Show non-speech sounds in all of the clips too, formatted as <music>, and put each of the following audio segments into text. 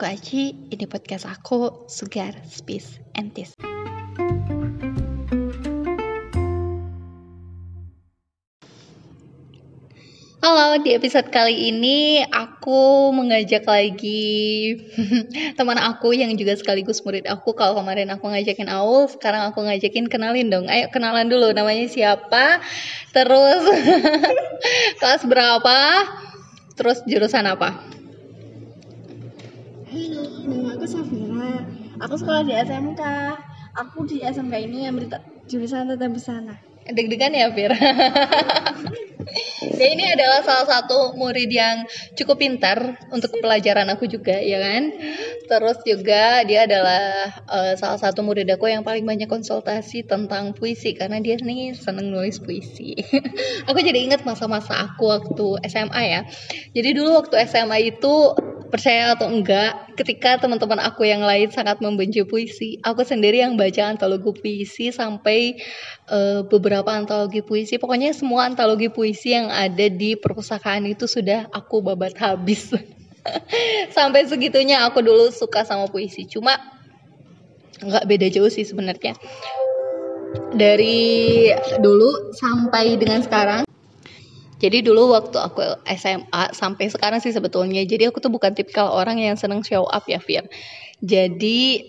Aku Aci, ini podcast aku, Sugar, Space, and Tis. Halo, di episode kali ini aku mengajak lagi <laughs> teman aku yang juga sekaligus murid aku. Kalau kemarin aku ngajakin Aul, sekarang aku ngajakin kenalin dong. Ayo kenalan dulu, namanya siapa, terus <laughs> kelas berapa, terus jurusan apa? Halo, nama aku Safira. Aku sekolah di SMK. Aku di SMK ini yang berita jurusan tata busana. Deg-degan ya, Fir? Dia ini adalah salah satu murid yang cukup pintar untuk pelajaran aku juga, ya kan? Terus juga dia adalah uh, salah satu murid aku yang paling banyak konsultasi tentang puisi karena dia nih seneng nulis puisi. <laughs> aku jadi ingat masa-masa aku waktu SMA ya. Jadi dulu waktu SMA itu percaya atau enggak, ketika teman-teman aku yang lain sangat membenci puisi, aku sendiri yang baca antologi puisi sampai uh, beberapa antologi puisi. Pokoknya semua antologi puisi yang ada di perpustakaan itu sudah aku babat habis. <laughs> sampai segitunya aku dulu suka sama puisi. Cuma nggak beda jauh sih sebenarnya. Dari dulu sampai dengan sekarang jadi dulu waktu aku SMA sampai sekarang sih sebetulnya, jadi aku tuh bukan tipikal orang yang seneng show up ya, Fir. Jadi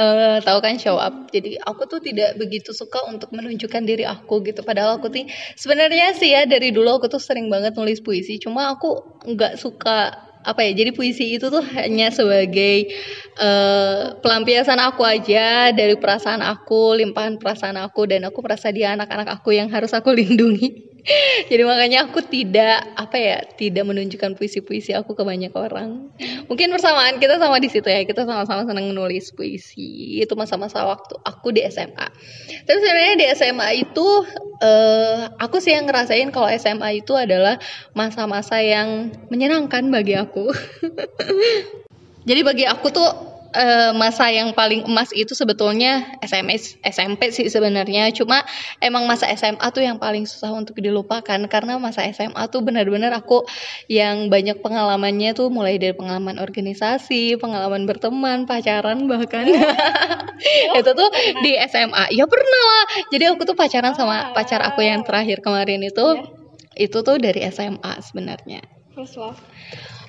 uh, tahu kan show up. Jadi aku tuh tidak begitu suka untuk menunjukkan diri aku gitu. Padahal aku tuh sebenarnya sih ya dari dulu aku tuh sering banget nulis puisi. Cuma aku nggak suka apa ya jadi puisi itu tuh hanya sebagai uh, pelampiasan aku aja dari perasaan aku limpahan perasaan aku dan aku merasa dia anak-anak aku yang harus aku lindungi <laughs> jadi makanya aku tidak apa ya tidak menunjukkan puisi-puisi aku ke banyak orang. Mungkin persamaan kita sama di situ ya kita sama-sama senang nulis puisi. Itu masa-masa waktu aku di SMA tapi sebenarnya di SMA itu uh, aku sih yang ngerasain kalau SMA itu adalah masa-masa yang menyenangkan bagi aku. <laughs> Jadi bagi aku tuh uh, masa yang paling emas itu sebetulnya SMS SMP sih sebenarnya. Cuma emang masa SMA tuh yang paling susah untuk dilupakan karena masa SMA tuh benar-benar aku yang banyak pengalamannya tuh mulai dari pengalaman organisasi pengalaman berteman pacaran bahkan. Oh, <laughs> itu tuh di SMA ya pernah lah. Jadi aku tuh pacaran sama pacar aku yang terakhir kemarin itu. Yeah. itu tuh dari SMA sebenarnya. Love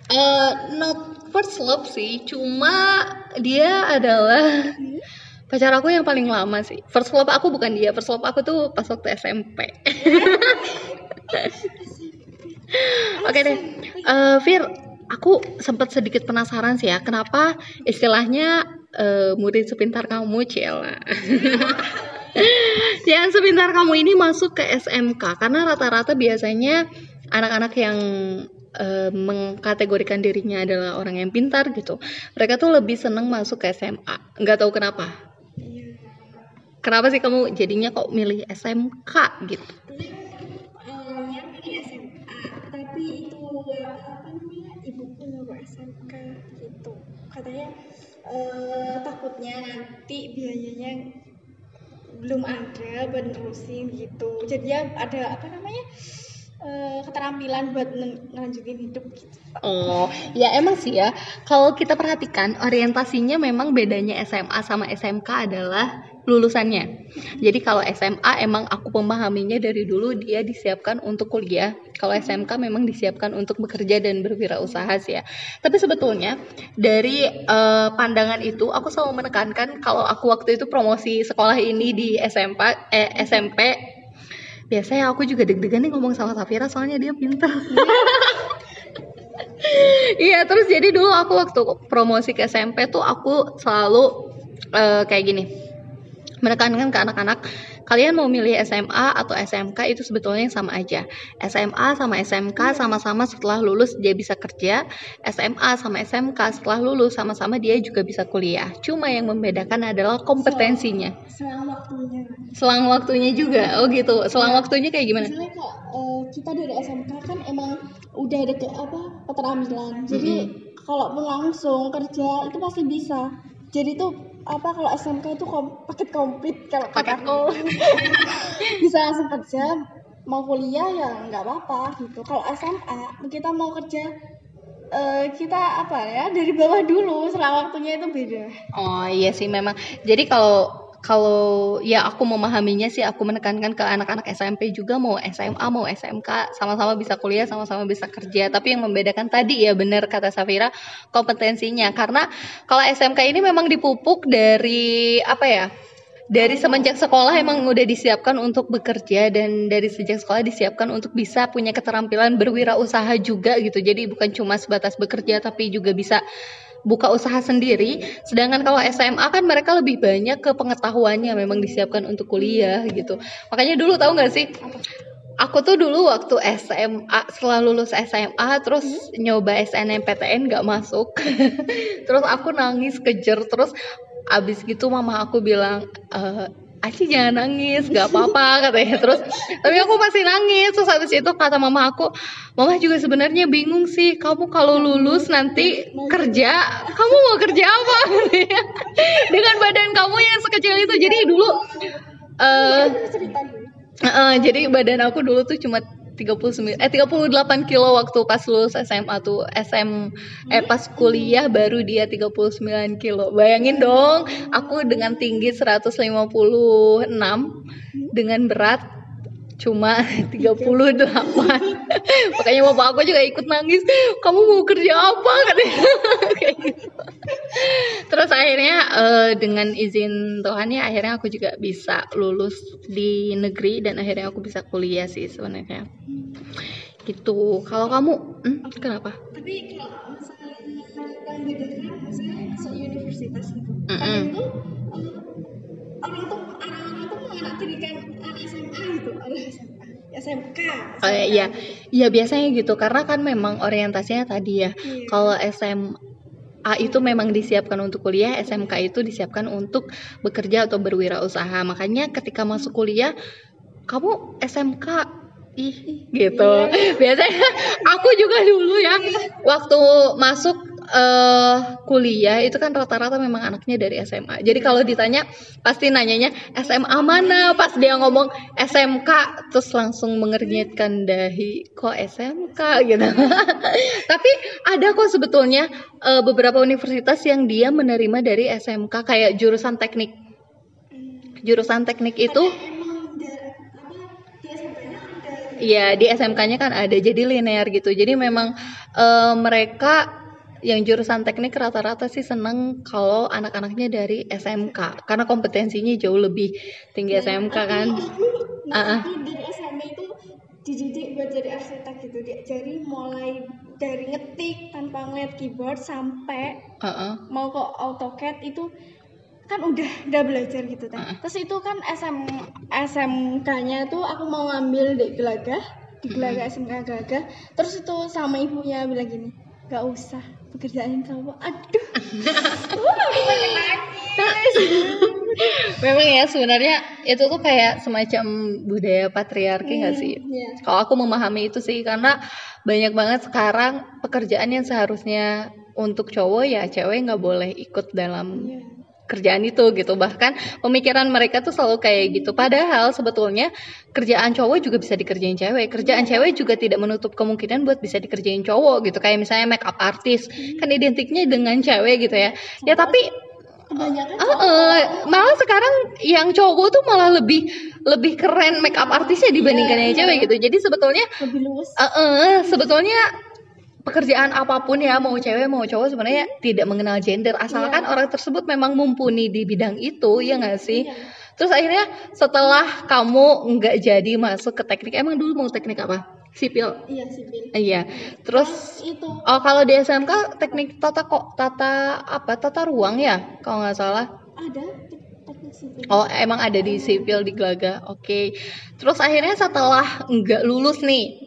Uh, not first love sih, cuma dia adalah pacar aku yang paling lama sih. First love aku bukan dia, first love aku tuh pas waktu SMP. <laughs> Oke okay deh, uh, Fir, aku sempat sedikit penasaran sih ya, kenapa istilahnya uh, murid sepintar kamu, Ciela. <laughs> yang sepintar kamu ini masuk ke SMK karena rata-rata biasanya anak-anak yang uh, mengkategorikan dirinya adalah orang yang pintar gitu mereka tuh lebih seneng masuk ke SMA nggak tahu kenapa. Kenapa sih kamu jadinya kok milih SMK gitu? Tapi itu ibuku SMK gitu? Katanya uh, takutnya nanti biayanya belum ada nerusin gitu. Jadi ya ada apa namanya uh, keterampilan buat ngelanjutin hidup gitu. Oh, ya emang sih ya. Kalau kita perhatikan orientasinya memang bedanya SMA sama SMK adalah lulusannya. Jadi kalau SMA emang aku memahaminya dari dulu dia disiapkan untuk kuliah. Kalau SMK memang disiapkan untuk bekerja dan berwirausaha sih ya. Tapi sebetulnya dari uh, pandangan itu aku selalu menekankan kalau aku waktu itu promosi sekolah ini di SMP eh, SMP biasanya aku juga deg-degan nih ngomong sama Safira soalnya dia pintar <laughs> iya terus jadi dulu aku waktu promosi ke SMP tuh aku selalu uh, kayak gini menekankan ke anak-anak kalian mau milih SMA atau SMK itu sebetulnya sama aja. SMA sama SMK sama-sama setelah lulus dia bisa kerja, SMA sama SMK setelah lulus sama-sama dia juga bisa kuliah. Cuma yang membedakan adalah kompetensinya. Selang waktunya. Selang waktunya juga. Oh gitu. Selang ya. waktunya kayak gimana? Misalnya kok uh, kita dari SMK kan emang udah ada ke, apa keterampilan. Jadi mm -hmm. kalau langsung kerja itu pasti bisa. Jadi tuh apa kalau SMK itu kom paket komplit kalau paket komplit. <laughs> Bisa langsung kerja. Mau kuliah ya nggak apa-apa gitu. Kalau SMA kita mau kerja eh, kita apa ya dari bawah dulu. Setelah waktunya itu beda. Oh iya sih memang. Jadi kalau kalau ya aku memahaminya sih aku menekankan ke anak-anak SMP juga mau SMA mau SMK sama-sama bisa kuliah sama-sama bisa kerja. Tapi yang membedakan tadi ya benar kata Safira kompetensinya karena kalau SMK ini memang dipupuk dari apa ya? Dari semenjak sekolah emang udah disiapkan untuk bekerja dan dari sejak sekolah disiapkan untuk bisa punya keterampilan berwirausaha juga gitu. Jadi bukan cuma sebatas bekerja tapi juga bisa buka usaha sendiri. Sedangkan kalau SMA kan mereka lebih banyak ke pengetahuannya memang disiapkan untuk kuliah gitu. Makanya dulu tahu nggak sih? Aku tuh dulu waktu SMA setelah lulus SMA terus nyoba SNMPTN nggak masuk. <laughs> terus aku nangis kejer terus abis gitu mama aku bilang eh Aci jangan nangis, gak apa-apa katanya. Terus tapi aku masih nangis. Terus habis itu kata mama aku, mama juga sebenarnya bingung sih. Kamu kalau lulus nanti kerja, kamu mau kerja apa? <laughs> Dengan badan kamu yang sekecil itu. Jadi dulu, dulu eh, jadi badan aku dulu tuh cuma 39 eh 38 kilo waktu pas lulus SMA tuh. SM eh pas kuliah baru dia 39 kilo. Bayangin dong aku dengan tinggi 156 dengan berat cuma <laughs> 38 <laughs> makanya bapak aku juga ikut nangis. Kamu mau kerja apa? Katanya. <laughs> Kayak gitu. terus akhirnya eh, dengan izin Tuhan ya akhirnya aku juga bisa lulus di negeri dan akhirnya aku bisa kuliah sih sebenarnya. Gitu. Kalau kamu hmm, kenapa? Tapi kalau misalnya yang bedakan misalnya masuk universitas gitu Mm-mm. kadang itu orang tuh anak SMA gitu anak SMA SMK Oh ya, iya, iya biasanya gitu karena kan memang orientasinya tadi ya. Iya. Kalau SMA itu memang disiapkan untuk kuliah, SMK itu disiapkan untuk bekerja atau berwirausaha. Makanya ketika masuk kuliah, kamu SMK ih gitu. Biasanya aku juga dulu ya waktu masuk eh kuliah itu kan rata-rata memang anaknya dari SMA. Jadi kalau ditanya pasti nanyanya SMA mana? Pas dia ngomong SMK terus langsung mengernyitkan dahi. Kok SMK gitu. <laughs> Tapi ada kok sebetulnya eh, beberapa universitas yang dia menerima dari SMK kayak jurusan teknik. Jurusan teknik itu ada Iya di SMK-nya kan ada jadi linear gitu. Jadi memang eh, mereka yang jurusan teknik rata-rata sih seneng kalau anak-anaknya dari SMK karena kompetensinya jauh lebih tinggi SMK kan. Nah, Ah, ah. tapi dari SMA itu dididik buat jadi arsitek gitu diajari mulai dari ngetik tanpa ngeliat keyboard sampai Heeh. mau ke AutoCAD itu kan udah udah belajar gitu kan. Terus itu kan SM SMK-nya tuh aku mau ngambil di Gelagah, di Gelagah SMK Gelagah. Terus itu sama ibunya bilang gini, gak usah pekerjaan kamu. Aduh. <laughs> Wah, aku pengen nangis. <laughs> Memang ya sebenarnya itu tuh kayak semacam budaya patriarki nggak sih? Iya. Kalau aku memahami itu sih karena banyak banget sekarang pekerjaan yang seharusnya untuk cowok ya cewek nggak boleh ikut dalam Iya. Kerjaan itu gitu. Bahkan pemikiran mereka tuh selalu kayak gitu. Padahal sebetulnya kerjaan cowok juga bisa dikerjain cewek. Kerjaan cewek juga tidak menutup kemungkinan buat bisa dikerjain cowok gitu. Kayak misalnya make up artist kan identiknya dengan cewek gitu ya. Ya tapi Kebanyakan eh, eh, malah sekarang yang cowok tuh malah lebih lebih keren make up artisnya dibandingkan yang cewek gitu. Jadi sebetulnya lebih luas. Eh, eh, sebetulnya pekerjaan apa pun ya mau cewek mau cowok sebenarnya tidak mengenal gender asalkan orang tersebut memang mumpuni di bidang itu ya nggak sih Iya. terus akhirnya setelah kamu nggak jadi masuk ke teknik emang dulu mau teknik apa sipil Iya sipil. Iya terus Itu oh kalau di SMK teknik tata kok tata apa tata ruang ya kalau nggak salah ada sipil. Oh, emang ada di sipil di Gelaga. Oke. Terus akhirnya setelah nggak lulus nih.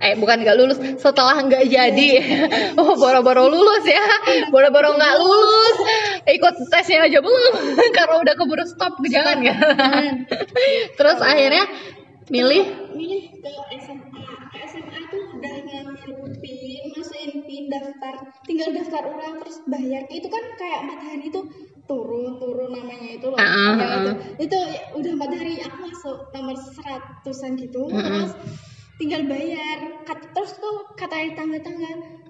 Eh, bukan nggak lulus, setelah nggak jadi. <laughs> oh, boro-boro lulus ya. Boro-boro nggak lulus. Ikut tesnya aja belum. <laughs> Karena udah keburu stop, jangan ya. <laughs> Terus akhirnya milih milih ke SMA. SMA itu udah ngambil PIN, masukin PIN daftar, tinggal daftar ulang terus bayar. Itu kan kayak empat hari itu turun turun namanya itu loh. Ya, ah. itu itu udah empat hari aku masuk nomor seratusan gitu. Mm-mm. Terus tinggal bayar. Kat- terus tuh kata tangga-tangga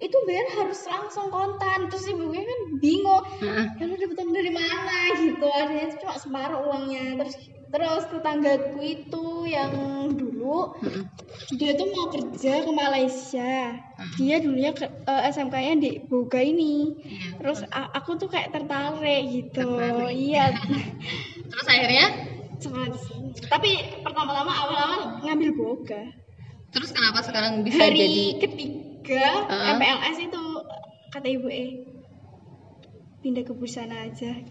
itu bayar harus langsung kontan. Terus ibunya kan bingung Heeh. ya lu dari mana? Gitu adanya cuma separuh uangnya. Terus terus tetanggaku itu yang dulu dia tuh mau kerja ke Malaysia. Dia dulunya ke eh, SMK-nya di Boga ini. Iya. terus aku tuh kayak tertarik gitu. Tertarik. iya. <laughs> Terus akhirnya sekolah di sini tapi pertama-tama awal-awal ngambil Boga terus kenapa sekarang bisa hari jadi ketiga Heeh. MPLS itu kata ibu eh pindah ke busana aja <laughs>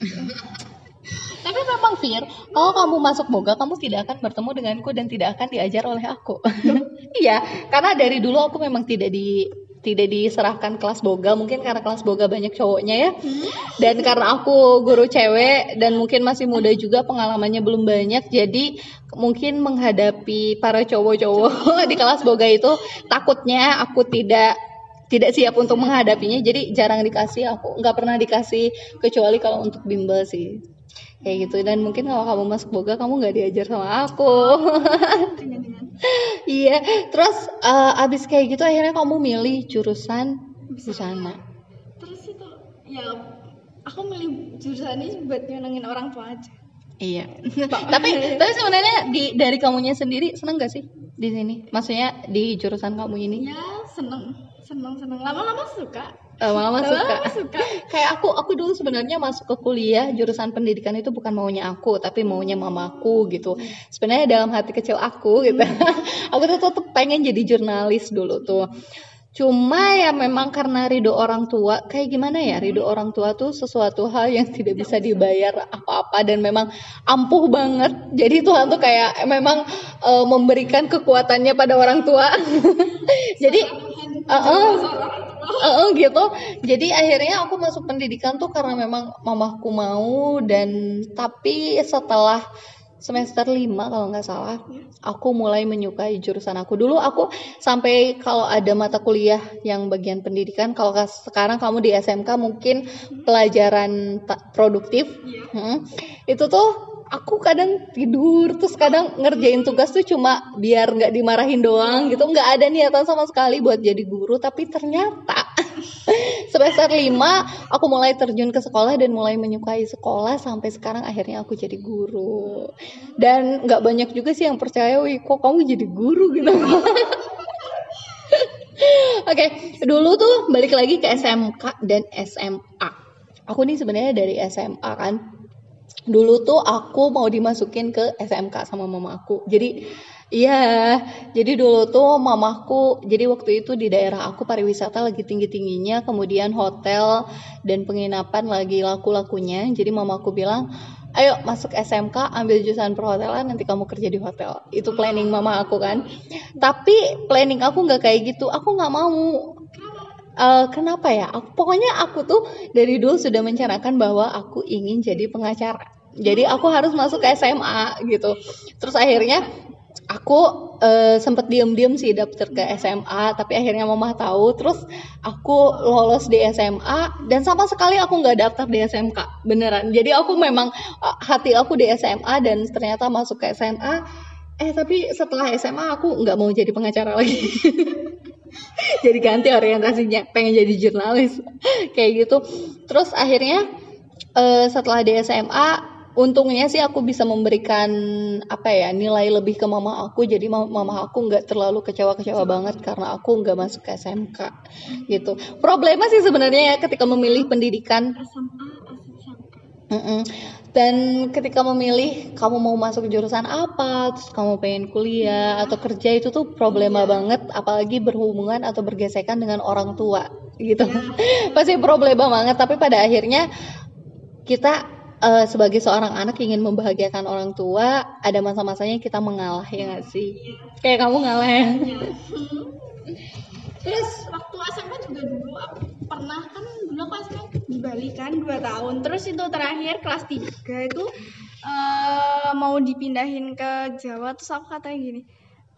Tapi memang Fir, kalau kamu masuk boga, kamu tidak akan bertemu denganku dan tidak akan diajar oleh aku. <laughs> Iya, karena dari dulu aku memang tidak di tidak diserahkan kelas boga, mungkin karena kelas boga banyak cowoknya ya. Dan karena aku guru cewek dan mungkin masih muda juga pengalamannya belum banyak, jadi mungkin menghadapi para cowok-cowok <laughs> di kelas boga itu takutnya aku tidak tidak siap untuk menghadapinya jadi jarang dikasih aku nggak pernah dikasih kecuali kalau untuk bimbel sih. Kayak gitu. Dan mungkin kalau kamu masuk boga kamu nggak diajar sama aku iya terus eh, abis kayak gitu akhirnya kamu milih jurusan busana? Terus itu ya aku milih jurusan ini buat nyenengin orang tua aja. Iya. <laughs> Tapi tapi sebenarnya di dari kamunya sendiri seneng gak sih di sini? Maksudnya di jurusan kamu ini? Ya seneng. Seneng seneng. Lama-lama suka lama-lama suka. lama-lama suka. Kayak aku aku dulu sebenarnya masuk ke kuliah jurusan pendidikan itu bukan maunya aku tapi maunya mamaku gitu. Sebenarnya dalam hati kecil aku gitu. <laughs> Aku tuh tetap pengen jadi jurnalis dulu tuh cuma ya memang karena ridho orang tua kayak gimana ya? Ridho orang tua tuh sesuatu hal yang tidak bisa dibayar apa-apa dan memang ampuh banget. Jadi Tuhan tuh kayak memang eh, memberikan kekuatannya pada orang tua. <laughs> Jadi eh, eh, gitu. Jadi akhirnya aku masuk pendidikan tuh karena memang mamaku mau dan tapi setelah semester 5 kalau nggak salah aku mulai menyukai jurusan aku. Dulu aku sampai kalau ada mata kuliah yang bagian pendidikan kalau sekarang kamu di SMK mungkin pelajaran ta- produktif. Hmm. itu tuh aku kadang tidur terus kadang ngerjain tugas tuh cuma biar nggak dimarahin doang gitu nggak ada niatan sama sekali buat jadi guru tapi ternyata <laughs> semester 5 aku mulai terjun ke sekolah dan mulai menyukai sekolah sampai sekarang akhirnya aku jadi guru dan nggak banyak juga sih yang percaya wih kok kamu jadi guru <laughs> gitu Oke, dulu tuh balik lagi ke SMK dan SMA. Aku nih sebenarnya dari SMA kan. Dulu tuh aku mau dimasukin ke SMK sama mama aku. Jadi iya, jadi dulu tuh mamaku, jadi waktu itu di daerah aku pariwisata lagi tinggi-tingginya, kemudian hotel dan penginapan lagi laku-lakunya. Jadi mamaku bilang, ayo masuk SMK ambil jurusan perhotelan nanti kamu kerja di hotel. Itu planning mama aku kan. Tapi planning aku nggak kayak gitu. Aku nggak mau. Eh, kenapa ya? Aku, pokoknya aku tuh dari dulu sudah mencanangkan bahwa aku ingin jadi pengacara jadi aku harus masuk ke SMA gitu. Terus akhirnya aku eh, sempet diem-diem sih daftar ke SMA tapi akhirnya mama tahu. Terus aku lolos di SMA dan sama sekali aku nggak daftar di SMK beneran. Jadi aku memang eh, hati aku di SMA dan ternyata masuk ke SMA eh tapi setelah SMA aku nggak mau jadi pengacara lagi. <laughs> Jadi ganti orientasinya pengen jadi jurnalis. <laughs> Kayak gitu. Terus akhirnya eh, setelah di SMA untungnya sih aku bisa memberikan apa ya nilai lebih ke mama aku jadi ma- mama aku nggak terlalu kecewa-kecewa banget karena aku nggak masuk ke SMK gitu problema sih sebenarnya ya ketika memilih pendidikan Mm-mm. Dan ketika memilih kamu mau masuk jurusan apa, terus kamu pengen kuliah atau kerja itu tuh problema banget, apalagi berhubungan atau bergesekan dengan orang tua gitu. <laughs> Pasti problema banget. Tapi pada akhirnya kita eh, sebagai seorang anak ingin membahagiakan orang tua, ada masa-masanya kita mengalah ya nggak sih? Kayak kamu ngalah ya. <laughs> Terus waktu SMA juga dulu pernah kan dulu aku SMA di Bali kan 2 tahun. Terus itu terakhir kelas 3 itu eh, mau dipindahin ke Jawa terus aku katanya gini.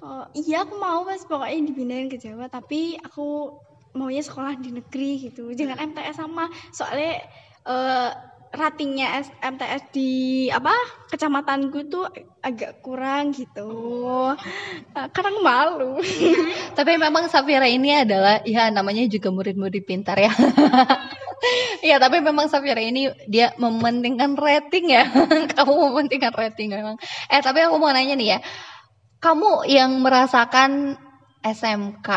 Oh, iya aku mau mas pokoknya dipindahin ke Jawa tapi aku maunya sekolah di negeri gitu jangan MTS sama soalnya eh, ratingnya MTS di apa kecamatanku tuh agak kurang gitu Nah, karena malu <laughs> Tapi memang Safira ini adalah ya namanya juga murid-murid pintar ya. Iya, <laughs> tapi memang Safira ini dia mementingkan rating ya. <laughs> Kamu mementingkan rating memang. Eh, tapi aku mau nanya nih ya. Kamu yang merasakan SMK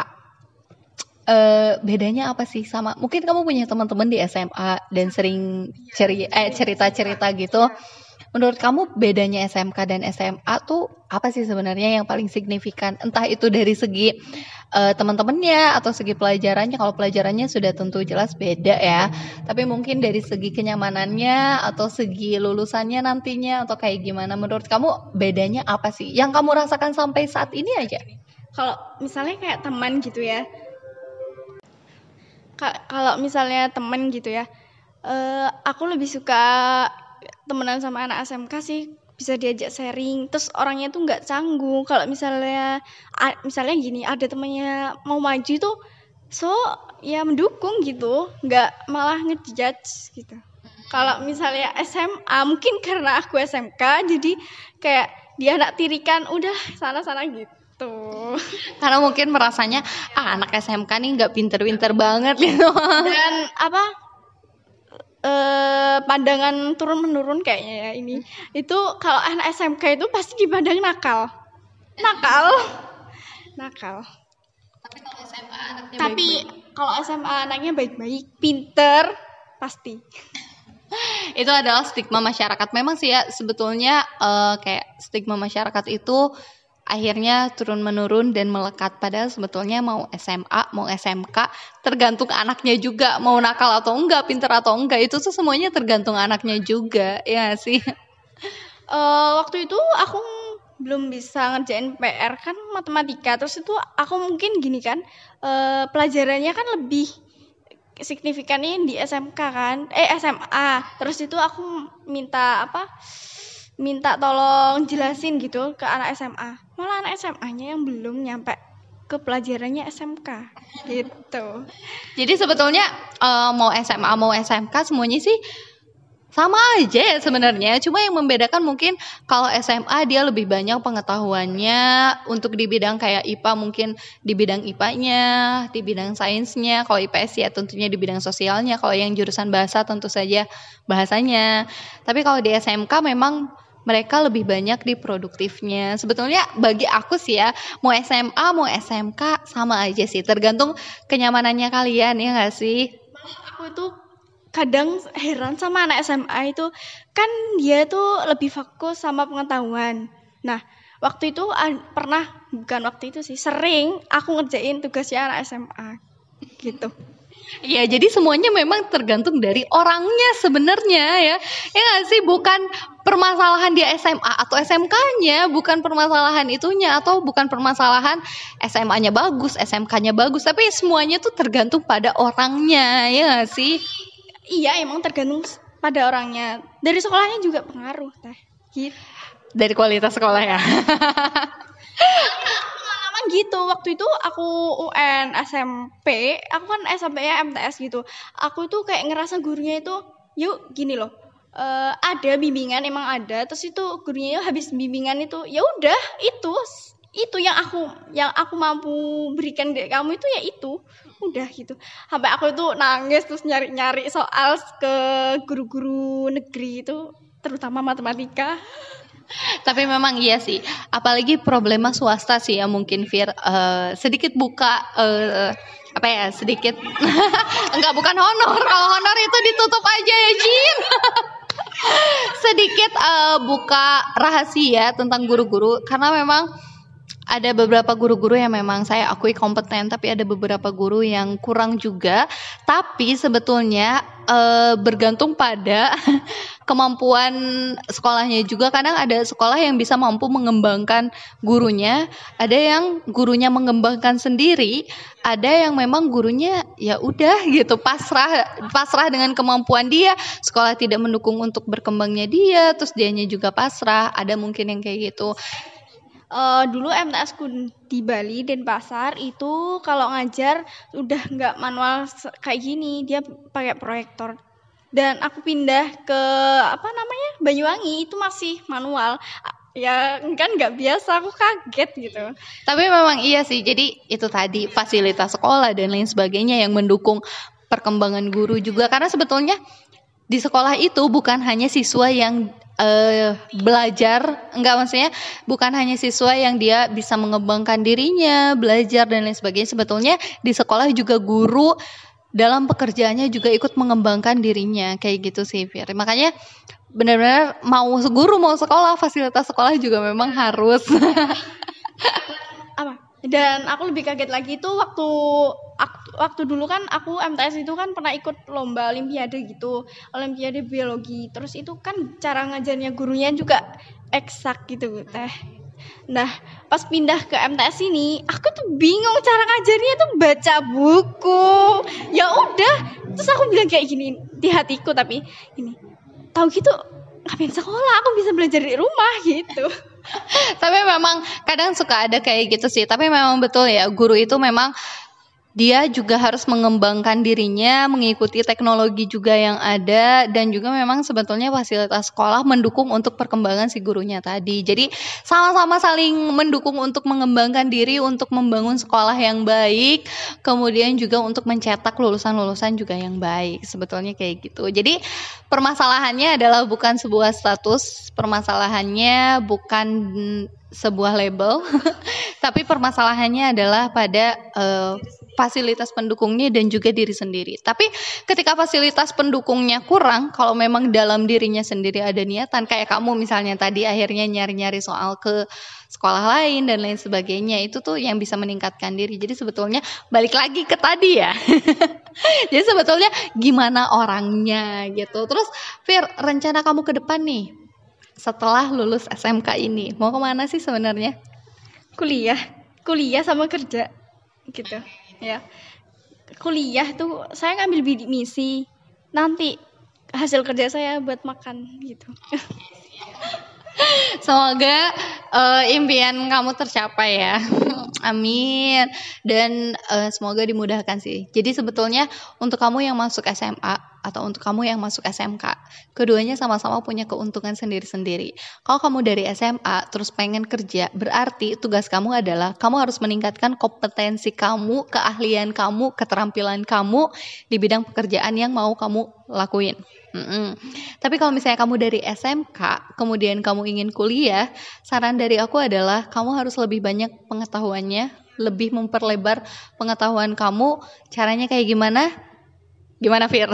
eh bedanya apa sih sama mungkin kamu punya teman-teman di SMA dan sering ceri eh cerita-cerita gitu. Menurut kamu bedanya SMK dan SMA tuh apa sih sebenarnya yang paling signifikan? Entah itu dari segi eh, teman-temannya atau segi pelajarannya. Kalau pelajarannya sudah tentu jelas beda ya. Tapi mungkin dari segi kenyamanannya atau segi lulusannya nantinya atau kayak gimana? Menurut kamu bedanya apa sih? Yang kamu rasakan sampai saat ini aja? kalau misalnya kayak teman gitu ya kalau misalnya temen gitu ya eh aku lebih suka temenan sama anak SMK sih bisa diajak sharing. Terus orangnya tuh nggak canggung kalau misalnya misalnya gini ada temennya mau maju tuh so ya mendukung gitu. Nggak malah ngejudge gitu. Kalau misalnya SMA mungkin karena aku SMK jadi kayak dia anak tirikan udah sana sana gitu <laughs> Karena mungkin merasanya ah anak SMK nih nggak pinter-pinter banget gitu. dan apa eh pandangan turun menurun kayaknya ya ini. Itu kalau anak SMK itu pasti dipandang nakal. Nakal. Nakal. Tapi kalau SMA anaknya tapi kalau SMA anaknya baik-baik pinter pasti. <laughs> Itu adalah stigma masyarakat. Memang sih ya sebetulnya eh, kayak stigma masyarakat itu akhirnya turun menurun dan melekat. Padahal sebetulnya mau SMA mau SMK tergantung anaknya juga. Mau nakal atau enggak pinter atau enggak itu tuh semuanya tergantung anaknya juga. Ya sih? <laughs> Eh waktu itu aku belum bisa ngerjain PR kan matematika. Terus itu aku mungkin gini kan eh pelajarannya kan lebih signifikannya di SMK kan. Eh SMA terus itu aku minta apa minta tolong jelasin gitu ke anak SMA malah anak SMA-nya yang belum nyampe ke pelajarannya SMK gitu Jadi sebetulnya eh, mau SMA mau SMK semuanya sih sama aja ya sebenarnya. Cuma yang membedakan mungkin kalau SMA dia lebih banyak pengetahuannya untuk di bidang kayak IPA mungkin di bidang IPA-nya, di bidang sainsnya. Kalau IPS ya tentunya di bidang sosialnya. Kalau yang jurusan bahasa tentu saja bahasanya. Tapi kalau di SMK memang mereka lebih banyak di produktifnya. Sebetulnya bagi aku sih ya, mau SMA mau SMK sama aja sih, tergantung kenyamanannya kalian ya nggak sih? aku tuh kadang heran sama anak SMA itu kan dia tuh lebih fokus sama pengetahuan nah waktu itu pernah bukan waktu itu sih sering aku ngerjain tugasnya anak SMA gitu Ya, jadi semuanya memang tergantung dari orangnya sebenarnya ya. Ya nggak sih, bukan permasalahan dia SMA atau SMK-nya, bukan permasalahan itunya atau bukan permasalahan SMA-nya bagus, SMK-nya bagus, tapi semuanya tuh tergantung pada orangnya, ya nggak sih? iya emang tergantung pada orangnya. Dari sekolahnya juga pengaruh teh. Gitu. Dari kualitas sekolah ya. pengalaman gitu. Waktu itu aku UN SMP aku kan SMP nya MTS gitu. Aku tuh kayak ngerasa gurunya itu yuk gini loh eh, ada bimbingan emang ada. Terus itu gurunya yuk habis bimbingan itu ya udah itu. Itu yang aku yang aku mampu berikan dari kamu itu ya itu. Udah gitu. Sampai aku tuh nangis terus nyari nyari soal ke guru-guru negeri itu terutama matematika. Tapi memang iya sih, apalagi problema swasta sih ya mungkin Fir. Eh, sedikit buka eh, apa ya sedikit. <laughs> Enggak bukan honor. Kalau honor itu ditutup aja ya Jin <laughs> sedikit eh, buka rahasia tentang guru-guru karena memang ada beberapa guru-guru yang memang saya akui kompeten tapi ada beberapa guru yang kurang juga. Tapi sebetulnya eh, bergantung pada <laughs> kemampuan sekolahnya juga kadang ada sekolah yang bisa mampu mengembangkan gurunya ada yang gurunya mengembangkan sendiri ada yang memang gurunya ya udah <laughs> gitu pasrah pasrah dengan kemampuan dia. Sekolah tidak mendukung untuk berkembangnya dia terus dianya juga pasrah ada mungkin yang kayak gitu. Eh, dulu MTS ku di Bali Denpasar itu kalau ngajar udah nggak manual kayak gini dia pakai proyektor dan aku pindah ke apa namanya Banyuwangi. Itu masih manual. Ya kan nggak biasa. Aku kaget gitu. Tapi memang iya sih. Jadi itu tadi fasilitas sekolah dan lain sebagainya yang mendukung perkembangan guru juga. Karena sebetulnya di sekolah itu bukan hanya siswa yang uh, belajar. Enggak maksudnya bukan hanya siswa yang dia bisa mengembangkan dirinya belajar dan lain sebagainya. Sebetulnya di sekolah juga guru dalam pekerjaannya juga ikut mengembangkan dirinya kayak gitu sih Fir. Makanya benar-benar mau guru mau sekolah fasilitas sekolah juga memang harus. <laughs> Apa? Dan aku lebih kaget lagi itu waktu waktu dulu kan aku MTS itu kan pernah ikut lomba olimpiade gitu, olimpiade biologi. Terus itu kan cara ngajarnya gurunya juga eksak gitu teh Nah, pas pindah ke MTS ini, aku tuh bingung cara ngajarnya tuh baca buku. Ya udah, terus aku bilang kayak gini di hatiku tapi ini tahu gitu ngapain sekolah? Aku bisa belajar di rumah gitu. <laughs> Tapi memang kadang suka ada kayak gitu sih. Tapi memang betul ya guru itu memang dia juga harus mengembangkan dirinya, mengikuti teknologi juga yang ada dan juga memang sebetulnya fasilitas sekolah mendukung untuk perkembangan si gurunya tadi. Jadi sama-sama saling mendukung untuk mengembangkan diri untuk membangun sekolah yang baik, kemudian juga untuk mencetak lulusan-lulusan juga yang baik. Sebetulnya kayak gitu. Jadi permasalahannya adalah bukan sebuah status, permasalahannya bukan sebuah label, <laughs> tapi permasalahannya adalah pada uh, fasilitas pendukungnya dan juga diri sendiri. Tapi ketika fasilitas pendukungnya kurang, kalau memang dalam dirinya sendiri ada niatan, kayak kamu misalnya tadi akhirnya nyari-nyari soal ke sekolah lain dan lain sebagainya, itu tuh yang bisa meningkatkan diri. Jadi sebetulnya balik lagi ke tadi ya. <laughs> Jadi sebetulnya gimana orangnya gitu. Terus Fir, rencana kamu ke depan nih setelah lulus SMK ini, mau ke mana sih sebenarnya? Kuliah, kuliah sama kerja gitu ya kuliah tuh saya ngambil bidik misi nanti hasil kerja saya buat makan gitu <laughs> Semoga uh, impian kamu tercapai ya. <laughs> Amin. Dan uh, semoga dimudahkan sih. Jadi sebetulnya untuk kamu yang masuk SMA atau untuk kamu yang masuk SMK, keduanya sama-sama punya keuntungan sendiri-sendiri. Kalau kamu dari SMA terus pengen kerja, berarti tugas kamu adalah kamu harus meningkatkan kompetensi kamu, keahlian kamu, keterampilan kamu di bidang pekerjaan yang mau kamu lakuin. Mm-mm. Tapi kalau misalnya kamu dari SMK, kemudian kamu ingin kuliah, saran dari aku adalah kamu harus lebih banyak pengetahuannya, lebih memperlebar pengetahuan kamu. Caranya kayak gimana? Gimana Fir?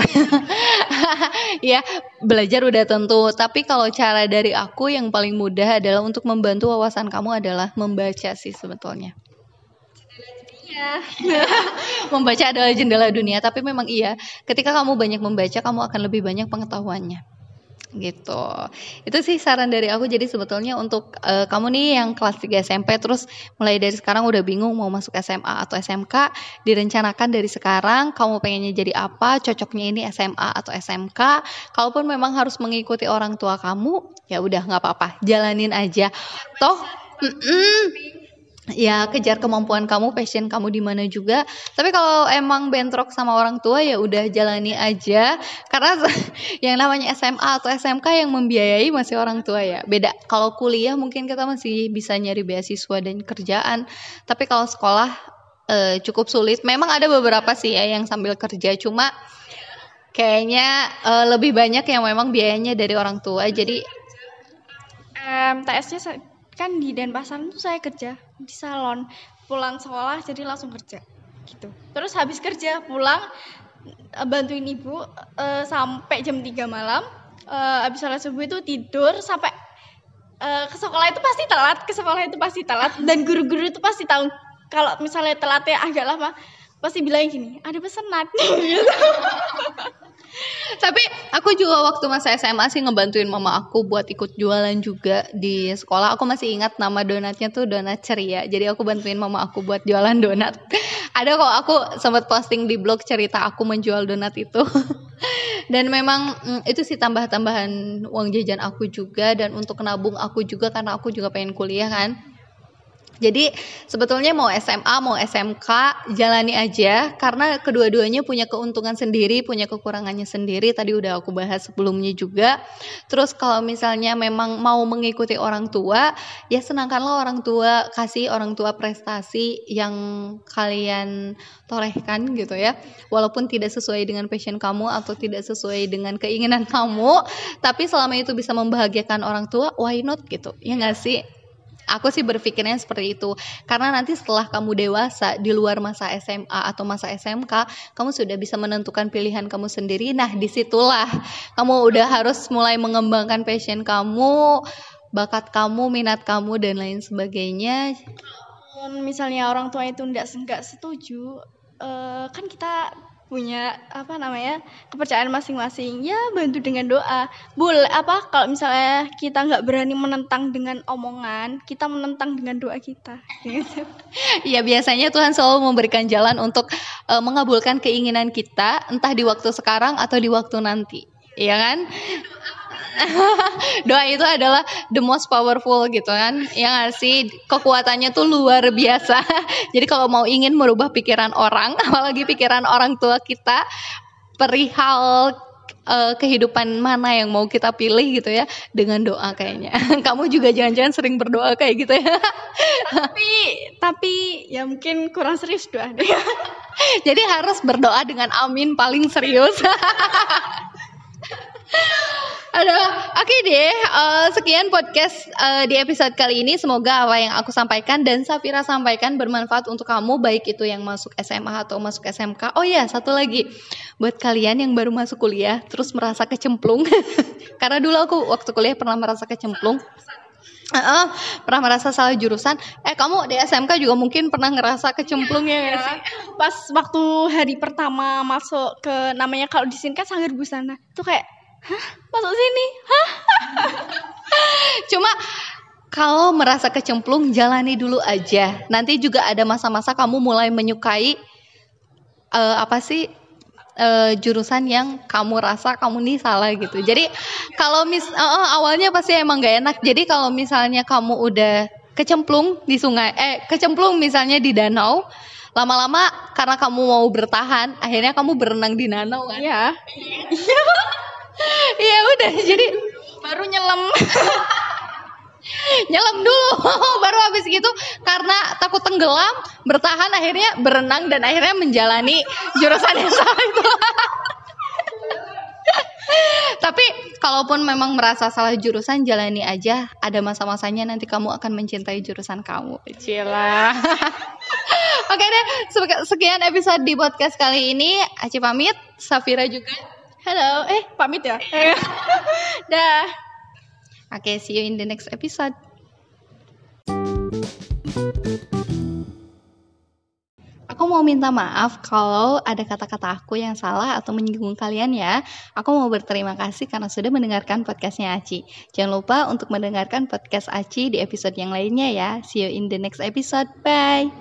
<laughs> ya belajar udah tentu, tapi kalau cara dari aku yang paling mudah adalah untuk membantu wawasan kamu adalah membaca sih sebetulnya. <laughs> membaca adalah jendela dunia, tapi memang iya, ketika kamu banyak membaca, kamu akan lebih banyak pengetahuannya gitu. Itu sih saran dari aku. Jadi sebetulnya untuk uh, kamu nih yang kelas 3 SMP terus mulai dari sekarang udah bingung mau masuk SMA atau SMK, direncanakan dari sekarang kamu pengennya jadi apa, cocoknya ini SMA atau SMK. Kalaupun memang harus mengikuti orang tua kamu, ya udah nggak apa-apa, jalanin aja. Toh, mm -mm, ya kejar kemampuan kamu, passion kamu di mana juga. Tapi kalau emang bentrok sama orang tua ya udah jalani aja karena <laughs> yang namanya SMA atau SMK yang membiayai masih orang tua ya. Beda kalau kuliah mungkin kita masih bisa nyari beasiswa dan kerjaan. Tapi kalau sekolah eh, cukup sulit. Memang ada beberapa sih ya yang sambil kerja cuma kayaknya eh, lebih banyak yang memang biayanya dari orang tua. Jadi um, TS-nya kan di Denpasar tuh saya kerja di salon. Pulang sekolah jadi langsung kerja gitu. Terus habis kerja pulang eh, bantuin ibu uh, sampai jam 3 malam uh, habis salat subuh itu tidur sampai uh, ke sekolah itu pasti telat ke sekolah itu pasti telat. Dan guru-guru itu pasti tahu kalau misalnya telatnya agak lama pasti bilang gini ada pesenat <laughs> Tapi aku juga waktu masa SMA sih ngebantuin mama aku buat ikut jualan juga di sekolah. Aku masih ingat nama donatnya tuh donat ceria. Jadi aku bantuin mama aku buat jualan donat. <laughs> Ada kok aku sempat posting di blog cerita aku menjual donat itu. <laughs> dan memang mm, itu sih tambah-tambahan uang jajan aku juga dan untuk nabung aku juga karena aku juga pengen kuliah kan. Jadi sebetulnya mau SMA mau SMK jalani aja karena kedua-duanya punya keuntungan sendiri, punya kekurangannya sendiri. Tadi udah aku bahas sebelumnya juga. Terus kalau misalnya memang mau mengikuti orang tua, ya senangkanlah orang tua kasih orang tua prestasi yang kalian torehkan gitu ya. Walaupun tidak sesuai dengan passion kamu atau tidak sesuai dengan keinginan kamu, tapi selama itu bisa membahagiakan orang tua, why not gitu. Ya nggak sih? Aku sih berpikirnya seperti itu. Karena nanti setelah kamu dewasa di luar masa SMA atau masa SMK, kamu sudah bisa menentukan pilihan kamu sendiri. Nah, di situlah kamu udah harus mulai mengembangkan passion kamu, bakat kamu, minat kamu dan lain sebagainya. Misalnya orang tua itu enggak setuju, uh, kan kita punya apa namanya kepercayaan masing-masing. Ya bantu dengan doa. Boleh apa kalau misalnya kita nggak berani menentang dengan omongan kita menentang dengan doa kita. <laughs> Ya biasanya Tuhan selalu memberikan jalan untuk uh, mengabulkan keinginan kita entah di waktu sekarang atau di waktu nanti. Ya kan <laughs> doa itu adalah the most powerful gitu kan ya gak sih kekuatannya tuh luar biasa <laughs> jadi kalau mau ingin merubah pikiran orang <laughs> apalagi pikiran orang tua kita perihal uh, kehidupan mana yang mau kita pilih gitu ya dengan doa kayaknya. Kamu juga jangan-jangan sering berdoa kayak gitu ya. tapi tapi ya mungkin kurang serius doa deh. Jadi harus berdoa dengan amin paling serius. Aduh, oke okay deh. Uh, sekian podcast uh, di episode kali ini. Semoga apa yang aku sampaikan dan Safira sampaikan bermanfaat untuk kamu, baik itu yang masuk SMA atau masuk SMK. Oh iya, satu lagi buat kalian yang baru masuk kuliah, terus merasa kecemplung. <laughs> Karena dulu aku waktu kuliah pernah merasa kecemplung. Uh, uh, pernah merasa salah jurusan. Eh kamu di SMK juga mungkin pernah ngerasa kecemplung ya, ya sih? Pas waktu hari pertama masuk ke namanya kalau di sini kan sanggar busana, tuh kayak hah masuk sini hah <laughs> cuma kalau merasa kecemplung jalani dulu aja nanti juga ada masa-masa kamu mulai menyukai uh, apa sih uh, jurusan yang kamu rasa kamu nih salah gitu. Jadi kalau mis uh, uh, awalnya pasti emang gak enak. Jadi kalau misalnya kamu udah kecemplung di sungai, eh kecemplung misalnya di danau, lama-lama karena kamu mau bertahan, akhirnya kamu berenang di danau kan? Iya. <laughs> Iya udah jadi baru nyelam. <laughs> nyelam dulu <laughs> baru habis gitu karena takut tenggelam bertahan akhirnya berenang dan akhirnya menjalani jurusan yang salah itu. <laughs> Tapi kalaupun memang merasa salah jurusan jalani aja ada masa-masanya nanti kamu akan mencintai jurusan kamu. Cila. Oke deh sekian episode di podcast kali ini. Aci pamit Safira juga Halo, eh pamit ya. <laughs> Dah. Oke, okay, see you in the next episode. Aku mau minta maaf kalau ada kata-kata aku yang salah atau menyinggung kalian ya. Aku mau berterima kasih karena sudah mendengarkan podcastnya Aci. Jangan lupa untuk mendengarkan podcast Aci di episode yang lainnya ya. See you in the next episode. Bye.